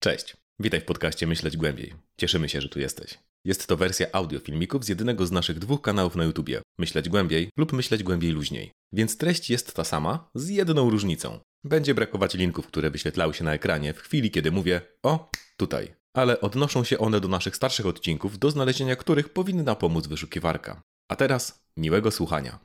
Cześć, witaj w podcaście Myśleć Głębiej. Cieszymy się, że tu jesteś. Jest to wersja audio filmików z jednego z naszych dwóch kanałów na YouTubie Myśleć Głębiej lub Myśleć Głębiej Luźniej. Więc treść jest ta sama, z jedną różnicą. Będzie brakować linków, które wyświetlały się na ekranie w chwili, kiedy mówię o tutaj. Ale odnoszą się one do naszych starszych odcinków, do znalezienia których powinna pomóc wyszukiwarka. A teraz miłego słuchania.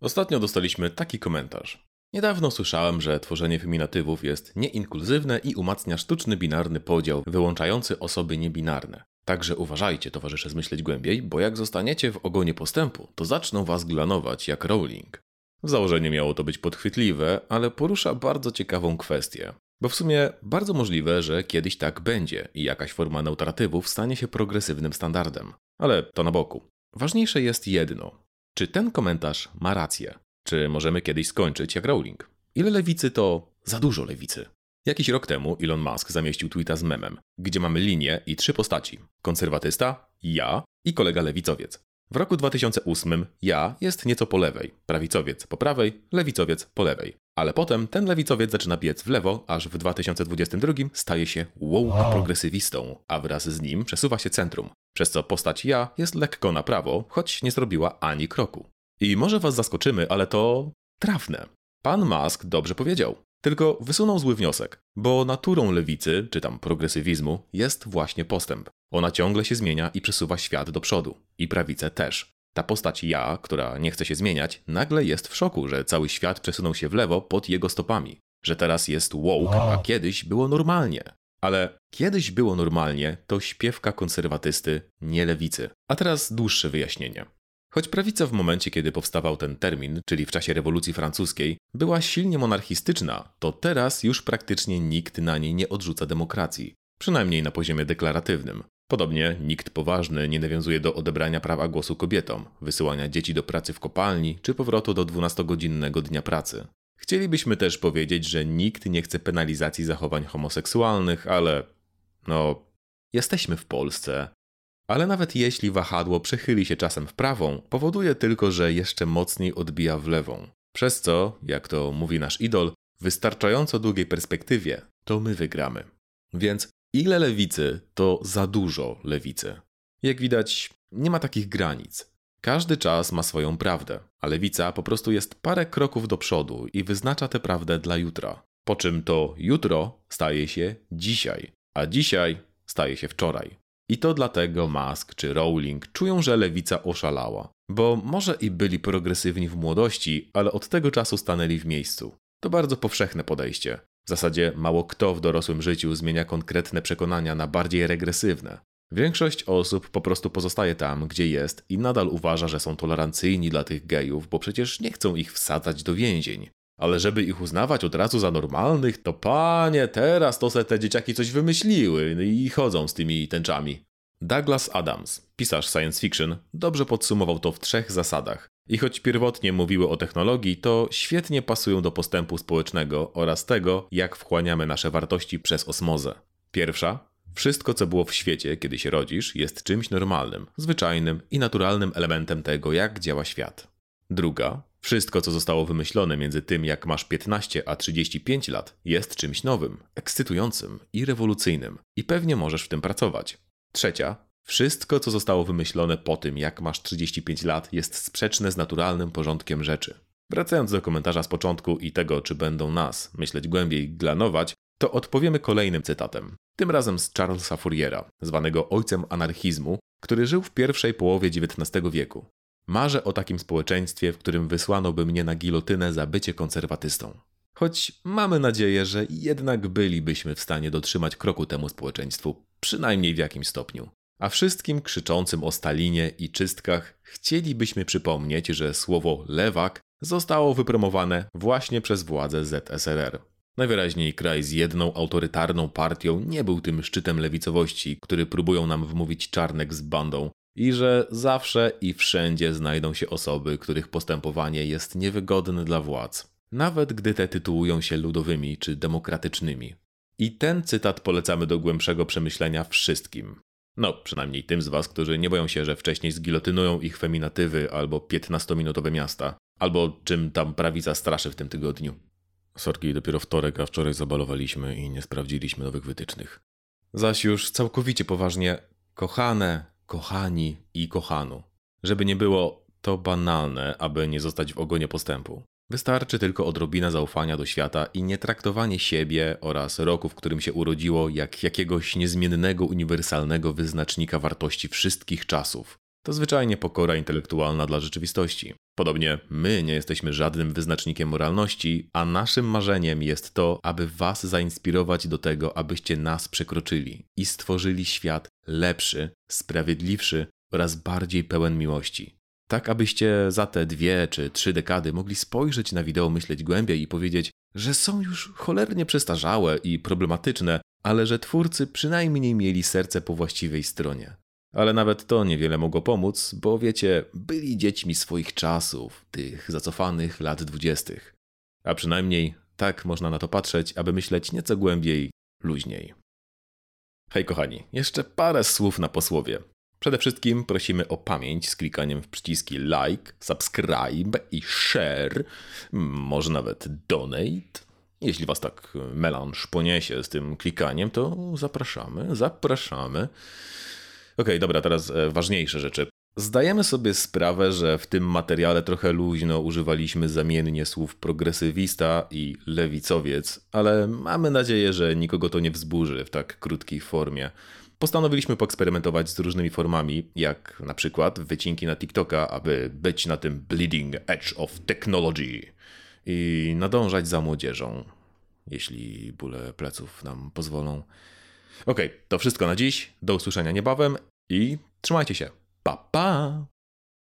Ostatnio dostaliśmy taki komentarz. Niedawno słyszałem, że tworzenie feminatywów jest nieinkluzywne i umacnia sztuczny binarny podział wyłączający osoby niebinarne. Także uważajcie, towarzysze, zmyśleć głębiej, bo jak zostaniecie w ogonie postępu, to zaczną was glanować jak Rowling. W założeniu miało to być podchwytliwe, ale porusza bardzo ciekawą kwestię. Bo w sumie bardzo możliwe, że kiedyś tak będzie i jakaś forma neutratywów stanie się progresywnym standardem. Ale to na boku. Ważniejsze jest jedno. Czy ten komentarz ma rację? Czy możemy kiedyś skończyć jak Rowling? Ile lewicy to za dużo lewicy? Jakiś rok temu Elon Musk zamieścił tweeta z memem, gdzie mamy linię i trzy postaci: konserwatysta, ja i kolega lewicowiec. W roku 2008 ja jest nieco po lewej, prawicowiec po prawej, lewicowiec po lewej. Ale potem ten lewicowiec zaczyna biec w lewo, aż w 2022 staje się woke progresywistą, a wraz z nim przesuwa się centrum, przez co postać ja jest lekko na prawo, choć nie zrobiła ani kroku. I może was zaskoczymy, ale to trafne. Pan Musk dobrze powiedział. Tylko wysunął zły wniosek, bo naturą lewicy, czy tam progresywizmu, jest właśnie postęp. Ona ciągle się zmienia i przesuwa świat do przodu. I prawicę też. Ta postać ja, która nie chce się zmieniać, nagle jest w szoku, że cały świat przesunął się w lewo pod jego stopami. Że teraz jest woke, a kiedyś było normalnie. Ale kiedyś było normalnie to śpiewka konserwatysty, nie lewicy. A teraz dłuższe wyjaśnienie. Choć prawica w momencie, kiedy powstawał ten termin, czyli w czasie rewolucji francuskiej, była silnie monarchistyczna, to teraz już praktycznie nikt na niej nie odrzuca demokracji, przynajmniej na poziomie deklaratywnym. Podobnie nikt poważny nie nawiązuje do odebrania prawa głosu kobietom, wysyłania dzieci do pracy w kopalni czy powrotu do 12-godzinnego dnia pracy. Chcielibyśmy też powiedzieć, że nikt nie chce penalizacji zachowań homoseksualnych, ale no, jesteśmy w Polsce, ale nawet jeśli wahadło przechyli się czasem w prawą, powoduje tylko, że jeszcze mocniej odbija w lewą. Przez co, jak to mówi nasz idol, w wystarczająco długiej perspektywie to my wygramy. Więc ile lewicy to za dużo lewicy. Jak widać, nie ma takich granic. Każdy czas ma swoją prawdę, a lewica po prostu jest parę kroków do przodu i wyznacza tę prawdę dla jutra. Po czym to jutro staje się dzisiaj, a dzisiaj staje się wczoraj. I to dlatego Musk czy Rowling czują, że lewica oszalała. Bo może i byli progresywni w młodości, ale od tego czasu stanęli w miejscu. To bardzo powszechne podejście. W zasadzie mało kto w dorosłym życiu zmienia konkretne przekonania na bardziej regresywne. Większość osób po prostu pozostaje tam, gdzie jest i nadal uważa, że są tolerancyjni dla tych gejów, bo przecież nie chcą ich wsadzać do więzień. Ale żeby ich uznawać od razu za normalnych, to panie, teraz to se te dzieciaki coś wymyśliły i chodzą z tymi tęczami. Douglas Adams, pisarz science fiction, dobrze podsumował to w trzech zasadach. I choć pierwotnie mówiły o technologii, to świetnie pasują do postępu społecznego oraz tego, jak wchłaniamy nasze wartości przez osmozę. Pierwsza, wszystko co było w świecie, kiedy się rodzisz, jest czymś normalnym, zwyczajnym i naturalnym elementem tego, jak działa świat. Druga, wszystko, co zostało wymyślone między tym, jak masz 15 a 35 lat, jest czymś nowym, ekscytującym i rewolucyjnym, i pewnie możesz w tym pracować. Trzecia, wszystko, co zostało wymyślone po tym, jak masz 35 lat, jest sprzeczne z naturalnym porządkiem rzeczy. Wracając do komentarza z początku i tego, czy będą nas, myśleć głębiej, glanować, to odpowiemy kolejnym cytatem. Tym razem z Charlesa Fouriera, zwanego ojcem anarchizmu, który żył w pierwszej połowie XIX wieku. Marzę o takim społeczeństwie, w którym wysłano by mnie na gilotynę za bycie konserwatystą. Choć mamy nadzieję, że jednak bylibyśmy w stanie dotrzymać kroku temu społeczeństwu, przynajmniej w jakimś stopniu. A wszystkim krzyczącym o Stalinie i czystkach chcielibyśmy przypomnieć, że słowo lewak zostało wypromowane właśnie przez władze ZSRR. Najwyraźniej kraj z jedną autorytarną partią nie był tym szczytem lewicowości, który próbują nam wmówić czarnek z bandą, i że zawsze i wszędzie znajdą się osoby, których postępowanie jest niewygodne dla władz, nawet gdy te tytułują się ludowymi czy demokratycznymi. I ten cytat polecamy do głębszego przemyślenia wszystkim. No, przynajmniej tym z Was, którzy nie boją się, że wcześniej zgilotynują ich feminatywy albo 15-minutowe miasta, albo czym tam prawica straszy w tym tygodniu. Sorki, dopiero wtorek, a wczoraj zabalowaliśmy i nie sprawdziliśmy nowych wytycznych. Zaś już całkowicie poważnie, kochane, kochani i kochanu. Żeby nie było to banalne, aby nie zostać w ogonie postępu. Wystarczy tylko odrobina zaufania do świata i nie traktowanie siebie oraz roku, w którym się urodziło, jak jakiegoś niezmiennego, uniwersalnego wyznacznika wartości wszystkich czasów. To zwyczajnie pokora intelektualna dla rzeczywistości. Podobnie my nie jesteśmy żadnym wyznacznikiem moralności, a naszym marzeniem jest to, aby Was zainspirować do tego, abyście nas przekroczyli i stworzyli świat lepszy, sprawiedliwszy oraz bardziej pełen miłości. Tak, abyście za te dwie czy trzy dekady mogli spojrzeć na wideo, myśleć głębiej i powiedzieć, że są już cholernie przestarzałe i problematyczne, ale że twórcy przynajmniej mieli serce po właściwej stronie. Ale nawet to niewiele mogło pomóc, bo wiecie, byli dziećmi swoich czasów, tych zacofanych lat dwudziestych. A przynajmniej tak można na to patrzeć, aby myśleć nieco głębiej, luźniej. Hej kochani, jeszcze parę słów na posłowie. Przede wszystkim prosimy o pamięć z klikaniem w przyciski like, subscribe i share, może nawet donate. Jeśli was tak melanż poniesie z tym klikaniem, to zapraszamy, zapraszamy. Okay, dobra, teraz e, ważniejsze rzeczy. Zdajemy sobie sprawę, że w tym materiale trochę luźno używaliśmy zamiennie słów progresywista i lewicowiec, ale mamy nadzieję, że nikogo to nie wzburzy w tak krótkiej formie. Postanowiliśmy poeksperymentować z różnymi formami, jak na przykład wycinki na TikToka, aby być na tym bleeding edge of technology i nadążać za młodzieżą, jeśli bóle pleców nam pozwolą. Okej, okay, to wszystko na dziś. Do usłyszenia niebawem i trzymajcie się. Pa pa!